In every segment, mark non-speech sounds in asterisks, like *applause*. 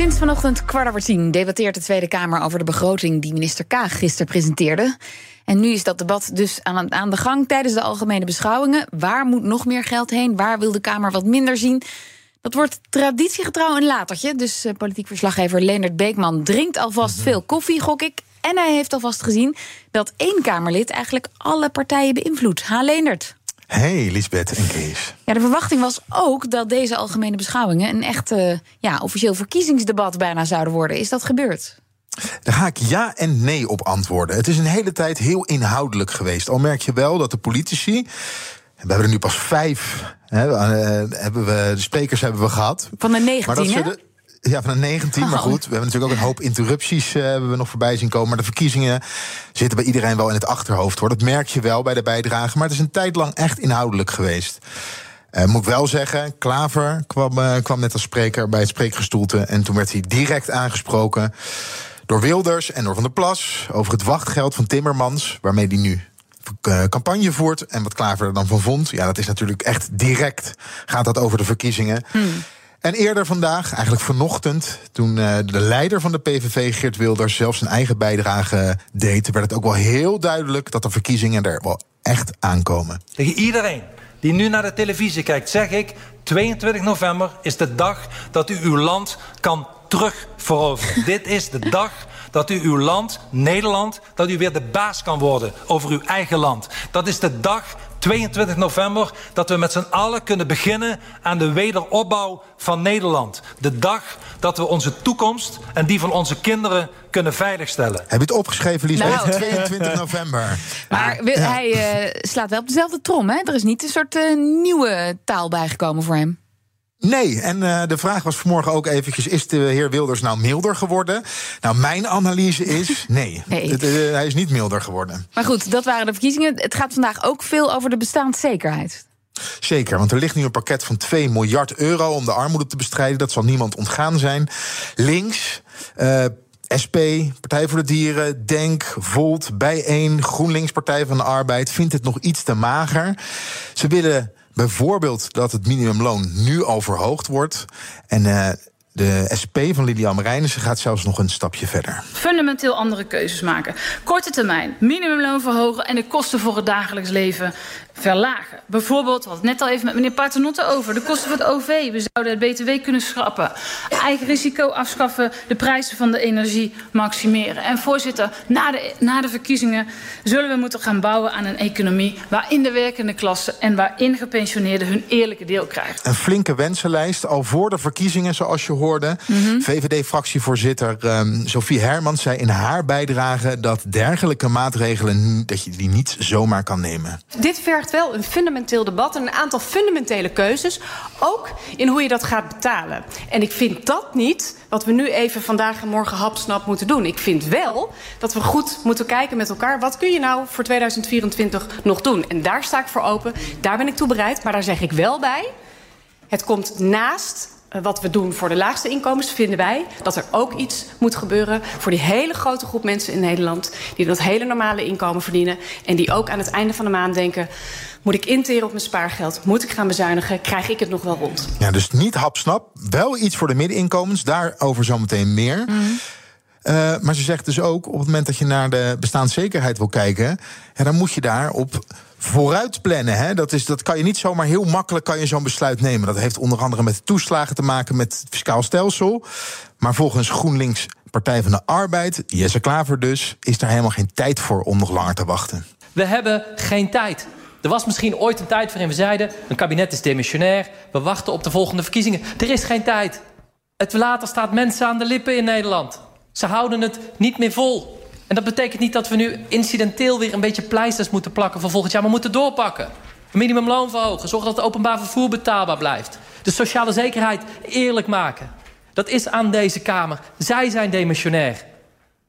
Sinds vanochtend kwart over tien debatteert de Tweede Kamer over de begroting die minister Kaag gisteren presenteerde. En nu is dat debat dus aan, aan de gang tijdens de algemene beschouwingen. Waar moet nog meer geld heen? Waar wil de Kamer wat minder zien? Dat wordt traditiegetrouw een latertje. Dus uh, politiek verslaggever Leonard Beekman drinkt alvast veel koffie, gok ik. En hij heeft alvast gezien dat één Kamerlid eigenlijk alle partijen beïnvloedt. Ha, Leendert. Hey, Lisbeth en Kees. Ja, de verwachting was ook dat deze algemene beschouwingen een echt uh, ja, officieel verkiezingsdebat bijna zouden worden. Is dat gebeurd? Daar ga ik ja en nee op antwoorden. Het is een hele tijd heel inhoudelijk geweest. Al merk je wel dat de politici. We hebben er nu pas vijf. Hè, uh, hebben we, de sprekers hebben we gehad. Van de 19, hè? Ja, van de 19. Maar goed, we hebben natuurlijk ook een hoop interrupties uh, hebben we nog voorbij zien komen. Maar de verkiezingen zitten bij iedereen wel in het achterhoofd. Hoor. Dat merk je wel bij de bijdrage. Maar het is een tijd lang echt inhoudelijk geweest. Uh, moet ik wel zeggen, Klaver kwam, uh, kwam net als spreker bij het spreekgestoelte. En toen werd hij direct aangesproken door Wilders en door Van der Plas over het wachtgeld van Timmermans, waarmee hij nu campagne voert. En wat Klaver er dan van vond, ja, dat is natuurlijk echt direct. Gaat dat over de verkiezingen. Hmm. En eerder vandaag, eigenlijk vanochtend, toen uh, de leider van de PVV, Geert Wilders, zelf zijn eigen bijdrage deed, werd het ook wel heel duidelijk dat de verkiezingen er wel echt aankomen. Tegen iedereen die nu naar de televisie kijkt, zeg ik: 22 november is de dag dat u uw land kan terugveroveren. *laughs* Dit is de dag dat u uw land, Nederland, dat u weer de baas kan worden over uw eigen land. Dat is de dag 22 november dat we met z'n allen kunnen beginnen aan de wederopbouw van Nederland. De dag dat we onze toekomst en die van onze kinderen kunnen veiligstellen. Heb je het opgeschreven, Lies? Nou. *laughs* 22 november. Maar ja. hij uh, slaat wel op dezelfde trom, hè? Er is niet een soort uh, nieuwe taal bijgekomen voor hem. Nee, en uh, de vraag was vanmorgen ook eventjes... is de heer Wilders nou milder geworden? Nou, mijn analyse is *laughs* nee. nee. Het, uh, hij is niet milder geworden. Maar goed, dat waren de verkiezingen. Het gaat vandaag ook veel over de bestaanszekerheid. Zeker, want er ligt nu een pakket van 2 miljard euro... om de armoede te bestrijden. Dat zal niemand ontgaan zijn. Links... Uh, SP, Partij voor de Dieren, Denk, Volt, Bijeen, GroenLinks, Partij van de Arbeid vindt het nog iets te mager. Ze willen Bijvoorbeeld dat het minimumloon nu al verhoogd wordt. En uh, de SP van Lilian Marijnissen gaat zelfs nog een stapje verder. Fundamenteel andere keuzes maken. Korte termijn, minimumloon verhogen en de kosten voor het dagelijks leven verlagen. Bijvoorbeeld, het net al even met meneer Paternotte over... de kosten voor het OV, we zouden het BTW kunnen schrappen. Eigen risico afschaffen, de prijzen van de energie maximeren. En voorzitter, na de, na de verkiezingen zullen we moeten gaan bouwen aan een economie... waarin de werkende klasse en waarin gepensioneerden hun eerlijke deel krijgen. Een flinke wensenlijst, al voor de verkiezingen, zoals je hoorde. Mm -hmm. VVD-fractievoorzitter um, Sophie Hermans zei in haar bijdrage... dat dergelijke maatregelen dat je die niet zomaar kan nemen. Dit vergt wel een fundamenteel debat en een aantal fundamentele keuzes. Ook in hoe je dat gaat betalen. En ik vind dat niet wat we nu even vandaag en morgen hapsnap moeten doen. Ik vind wel dat we goed moeten kijken met elkaar. Wat kun je nou voor 2024 nog doen? En daar sta ik voor open. Daar ben ik toe bereid. Maar daar zeg ik wel bij. Het komt naast wat we doen voor de laagste inkomens, vinden wij dat er ook iets moet gebeuren voor die hele grote groep mensen in Nederland. die dat hele normale inkomen verdienen. en die ook aan het einde van de maand denken. Moet ik interen op mijn spaargeld? Moet ik gaan bezuinigen? Krijg ik het nog wel rond? Ja, dus niet hapsnap. Wel iets voor de middeninkomens. Daarover zometeen meer. Mm. Uh, maar ze zegt dus ook, op het moment dat je naar de bestaanszekerheid wil kijken, dan moet je daar op vooruit plannen. Hè? Dat, is, dat kan je niet zomaar heel makkelijk kan je zo'n besluit nemen. Dat heeft onder andere met toeslagen te maken met het fiscaal stelsel. Maar volgens GroenLinks Partij van de Arbeid, Jesse Klaver dus, is er helemaal geen tijd voor om nog langer te wachten. We hebben geen tijd. Er was misschien ooit een tijd waarin we zeiden: een kabinet is demissionair, we wachten op de volgende verkiezingen. Er is geen tijd. Het later staat mensen aan de lippen in Nederland. Ze houden het niet meer vol. En dat betekent niet dat we nu incidenteel weer een beetje pleisters moeten plakken voor volgend jaar, maar moeten doorpakken. Minimumloon verhogen, zorgen dat het openbaar vervoer betaalbaar blijft. De sociale zekerheid eerlijk maken. Dat is aan deze Kamer. Zij zijn demissionair.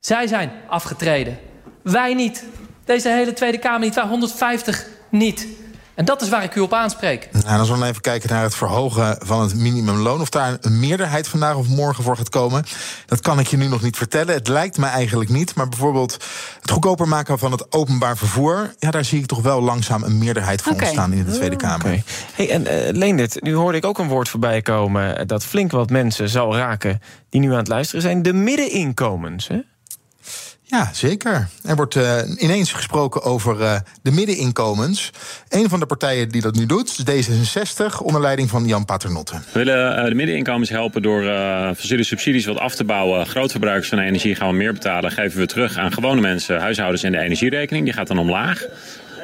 Zij zijn afgetreden. Wij niet. Deze hele Tweede Kamer niet. Wij 150 niet. En dat is waar ik u op aanspreek. Nou, dan zullen we even kijken naar het verhogen van het minimumloon. Of daar een meerderheid vandaag of morgen voor gaat komen. Dat kan ik je nu nog niet vertellen. Het lijkt me eigenlijk niet. Maar bijvoorbeeld het goedkoper maken van het openbaar vervoer. Ja, daar zie ik toch wel langzaam een meerderheid voor Oké. ontstaan in de Tweede Kamer. Oké. Hey, en eh, Leendert, nu hoorde ik ook een woord voorbij komen... dat flink wat mensen zal raken die nu aan het luisteren zijn. De middeninkomens, hè? Ja, zeker. Er wordt eh, ineens gesproken over eh, de middeninkomens. Een van de partijen die dat nu doet, is D66, onder leiding van Jan Paternotte. We willen eh, de middeninkomens helpen door fossiele subsidies wat af te bouwen. Grootverbruikers van energie gaan we meer betalen. Geven we terug aan gewone mensen, huishoudens en de energierekening. Die gaat dan omlaag.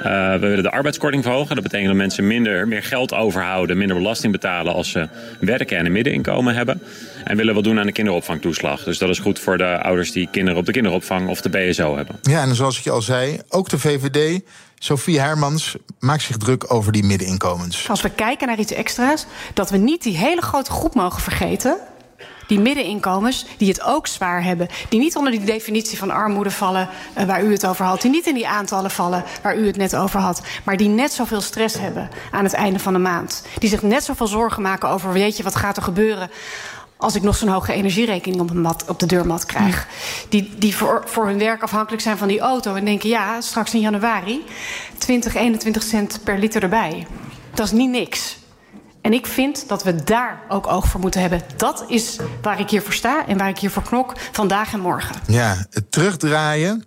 Eh, we willen de arbeidskorting verhogen. Dat betekent dat mensen minder, meer geld overhouden, minder belasting betalen als ze werken en een middeninkomen hebben. En willen wat doen aan de kinderopvangtoeslag. Dus dat is goed voor de ouders die kinderen op de kinderopvang of de BSO hebben. Ja, en zoals ik je al zei, ook de VVD, Sophie Hermans, maakt zich druk over die middeninkomens. Als we kijken naar iets extra's, dat we niet die hele grote groep mogen vergeten. Die middeninkomens, die het ook zwaar hebben. Die niet onder die definitie van armoede vallen eh, waar u het over had. Die niet in die aantallen vallen waar u het net over had. Maar die net zoveel stress hebben aan het einde van de maand. Die zich net zoveel zorgen maken over, weet je, wat gaat er gebeuren als ik nog zo'n hoge energierekening op, mat, op de deurmat krijg. Die, die voor, voor hun werk afhankelijk zijn van die auto. En denken, ja, straks in januari 20, 21 cent per liter erbij. Dat is niet niks. En ik vind dat we daar ook oog voor moeten hebben. Dat is waar ik hier voor sta en waar ik hier voor knok vandaag en morgen. Ja, het terugdraaien.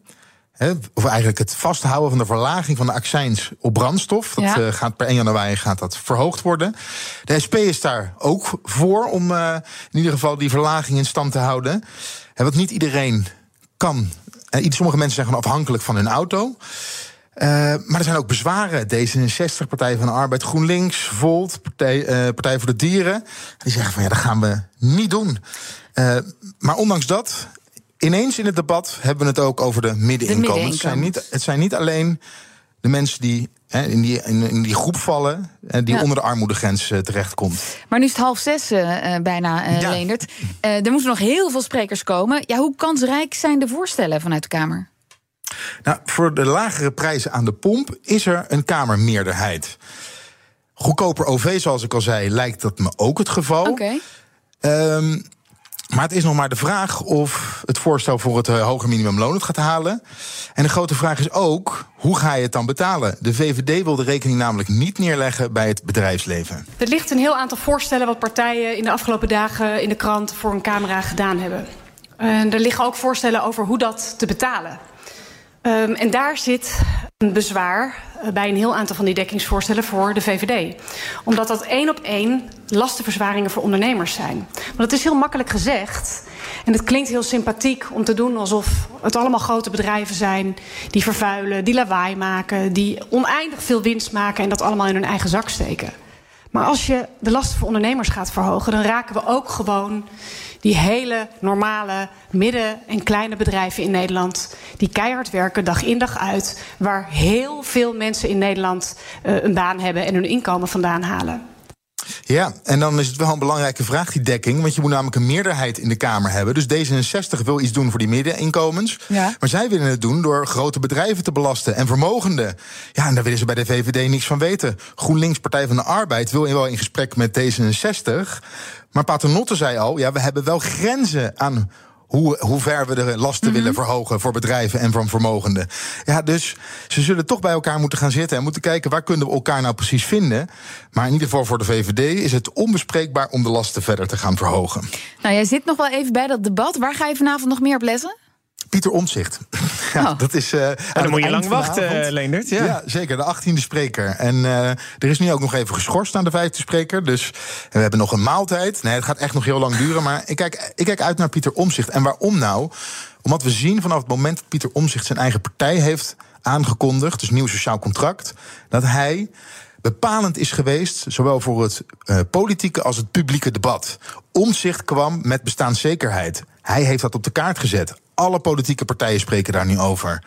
Hè, of eigenlijk het vasthouden van de verlaging van de accijns op brandstof. Dat Ja. eh, gaat per 1 januari gaat dat verhoogd worden. De SP is daar ook voor om eh, in ieder geval die verlaging in stand te houden. Hè, want niet iedereen kan. Eh, sommige mensen zijn gewoon afhankelijk van hun auto. Eh, maar er zijn ook bezwaren. D66, Partij van de Arbeid, GroenLinks, Volt, Partij, eh, Partij voor de Dieren. Die zeggen van ja, dat gaan we niet doen. Eh, maar ondanks dat, ineens in het debat hebben we het ook over de middeninkomens. Het, zijn niet, het zijn niet alleen de mensen die in, die, in, die groep vallen... en die Ja. onder de armoedegrens terechtkomt. Maar nu is het half zes bijna, Ja. Leendert. Er moeten nog heel veel sprekers komen. Ja, hoe kansrijk zijn de voorstellen vanuit de Kamer? Nou, voor de lagere prijzen aan de pomp is er een Kamermeerderheid. Goedkoper OV, zoals ik al zei, lijkt dat me ook het geval. Oké. Ehm, maar het is nog maar de vraag of het voorstel voor het eh, hoger minimumloon het gaat halen. En de grote vraag is ook, hoe ga je het dan betalen? De VVD wil de rekening namelijk niet neerleggen bij het bedrijfsleven. Er ligt een heel aantal voorstellen wat partijen in de afgelopen dagen in de krant voor een camera gedaan hebben. En er liggen ook voorstellen over hoe dat te betalen. Um, en daar zit een bezwaar uh, bij een heel aantal van die dekkingsvoorstellen voor de VVD. Omdat dat één op één lastenverzwaringen voor ondernemers zijn. Want het is heel makkelijk gezegd. En het klinkt heel sympathiek om te doen alsof het allemaal grote bedrijven zijn die vervuilen, die lawaai maken, die oneindig veel winst maken en dat allemaal in hun eigen zak steken. Maar als je de lasten voor ondernemers gaat verhogen, dan raken we ook gewoon die hele normale midden- en kleine bedrijven in Nederland. die keihard werken dag in dag uit. waar heel veel mensen in Nederland uh, een baan hebben en hun inkomen vandaan halen. Ja, en dan is het wel een belangrijke vraag, die dekking. Want je moet namelijk een meerderheid in de Kamer hebben. Dus D66 wil iets doen voor die middeninkomens. Ja. Maar zij willen het doen door grote bedrijven te belasten en vermogenden. Ja, en daar willen ze bij de VVD niks van weten. GroenLinks, Partij van de Arbeid, wil wel in gesprek met D66. Maar Paternotte zei al, ja, we hebben wel grenzen aan hoe, hoe ver we de lasten willen verhogen voor bedrijven en van vermogenden. Ja, dus ze zullen toch bij elkaar moeten gaan zitten en moeten kijken waar kunnen we elkaar nou precies vinden. Maar in ieder geval voor de VVD is het onbespreekbaar om de lasten verder te gaan verhogen. Nou, jij zit nog wel even bij dat debat. Waar ga je vanavond nog meer op letten? Pieter Omtzigt. *laughs* ja, oh. dat is. Uh, dan moet je lang wachten, uh, Leendert. Ja. ja. zeker. De 18e spreker. En uh, er is nu ook nog even geschorst aan de vijfde spreker. Dus we hebben nog een maaltijd. Nee, het gaat echt nog heel lang duren. Maar ik kijk, ik kijk uit naar Pieter Omtzigt. En waarom nou? Omdat we zien vanaf het moment dat Pieter Omtzigt zijn eigen partij heeft aangekondigd, dus nieuw sociaal contract, dat hij bepalend is geweest, zowel voor het uh, politieke als het publieke debat. Omzicht kwam met bestaanszekerheid. Hij heeft dat op de kaart gezet. Alle politieke partijen spreken daar nu over.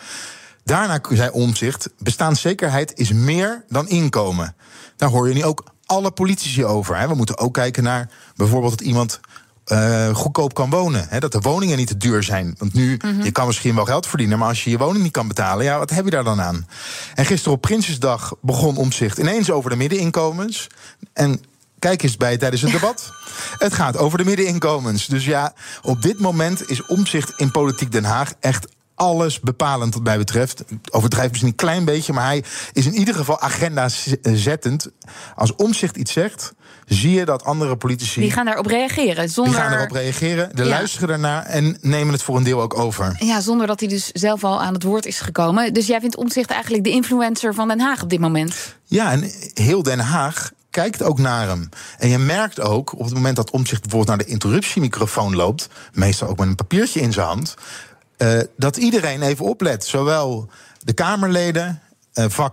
Daarna zei Omzicht: bestaanszekerheid is meer dan inkomen. Daar hoor je nu ook alle politici over. Hè. We moeten ook kijken naar bijvoorbeeld dat iemand eh, goedkoop kan wonen. Hè, dat de woningen niet te duur zijn. Want nu, Mhm. je kan misschien wel geld verdienen... maar als je je woning niet kan betalen, ja, wat heb je daar dan aan? En gisteren op Prinsjesdag begon Omzicht ineens over de middeninkomens. En kijk eens bij tijdens het *laughs* debat. Het gaat over de middeninkomens. Dus ja, op dit moment is Omzicht in Politiek Den Haag echt alles bepalend wat mij betreft. Overdrijft misschien een klein beetje, maar hij is in ieder geval agenda z- zettend. Als Omzicht iets zegt, zie je dat andere politici... Die gaan daarop reageren. Zonder, die gaan erop reageren, de Ja. luisteren daarnaar en nemen het voor een deel ook over. Ja, zonder dat hij dus zelf al aan het woord is gekomen. Dus jij vindt Omtzigt eigenlijk de influencer van Den Haag op dit moment? Ja, en heel Den Haag kijkt ook naar hem. En je merkt ook, op het moment dat Omtzigt bijvoorbeeld naar de interruptiemicrofoon loopt... meestal ook met een papiertje in zijn hand... eh, dat iedereen even oplet. Zowel de Kamerleden,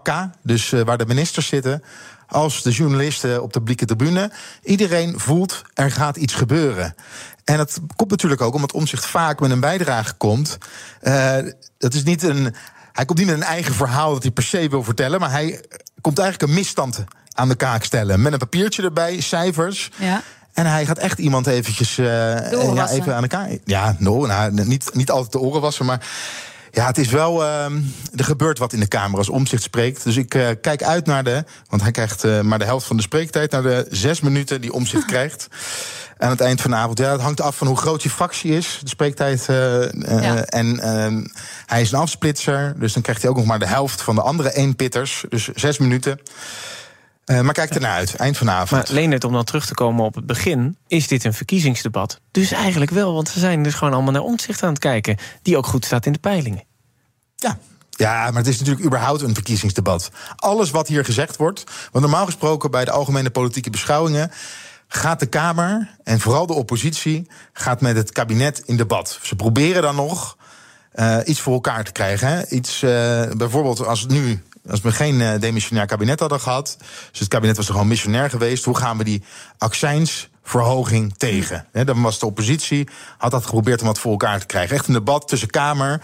K, dus eh, waar de ministers zitten... als de journalisten op de publieke tribune. Iedereen voelt, er gaat iets gebeuren. En dat komt natuurlijk ook omdat Omtzigt vaak met een bijdrage komt. Dat is niet een... Hij komt niet met een eigen verhaal dat hij per se wil vertellen... maar hij komt eigenlijk een misstand aan de kaak stellen. Met een papiertje erbij, cijfers... Ja. En hij gaat echt iemand eventjes oren ja, even aan elkaar. Ja, no, nou, niet, niet altijd de oren wassen, maar. Ja, het is wel. ehm, er gebeurt wat in de Kamer als omzicht spreekt. Dus ik eh, kijk uit naar de. Want hij krijgt eh, maar de helft van de spreektijd. Naar de zes minuten die omzicht *laughs* krijgt. Aan het eind van de avond. Ja, het hangt af van hoe groot je fractie is. De spreektijd. Ja. En ehm, hij is een afsplitser. Dus dan krijgt hij ook nog maar de helft van de andere één pitters. Dus zes minuten. Eh, maar kijk ernaar uit. Eind van de avond. Maar Leendert, om dan terug te komen op het begin... is dit een verkiezingsdebat. Dus eigenlijk wel, want ze zijn dus gewoon allemaal naar omzicht aan het kijken... die ook goed staat in de peilingen. Ja. Ja, maar het is natuurlijk überhaupt een verkiezingsdebat. Alles wat hier gezegd wordt. Want normaal gesproken bij de algemene politieke beschouwingen. gaat de Kamer en vooral de oppositie. gaat met het kabinet in debat. Ze proberen dan nog eh, iets voor elkaar te krijgen. Hè? Iets, eh, bijvoorbeeld als het nu. Als we geen eh, demissionair kabinet hadden gehad. Dus het kabinet was er gewoon missionair geweest. Hoe gaan we die accijnsverhoging tegen? Dan was de oppositie. had dat geprobeerd om wat voor elkaar te krijgen. Echt een debat tussen Kamer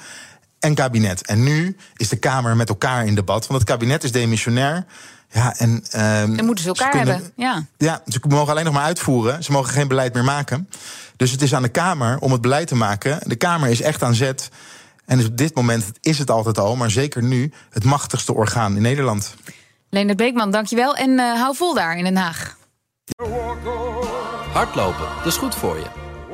en kabinet. En nu is de Kamer met elkaar in debat. Want het kabinet is demissionair. Ja, en, Dan moeten ze elkaar kunnen- hebben. Ja. Ja, ze mogen alleen nog maar uitvoeren. Ze mogen geen beleid meer maken. Dus het is aan de Kamer om het beleid te maken. De Kamer is echt aan zet. En dus op dit moment is het altijd al, maar zeker nu, het machtigste orgaan in Nederland. Leendert Beekman, dankjewel. En eh, hou vol daar in Den Haag. Hardlopen, dat is goed voor je.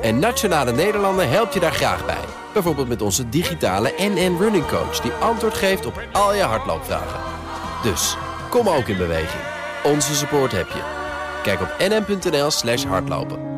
En Nationale Nederlanden helpt je daar graag bij. Bijvoorbeeld met onze digitale NN Running Coach... die antwoord geeft op al je hardloopvragen. Dus, kom ook in beweging. Onze support heb je. Kijk op nn.nl slash hardlopen.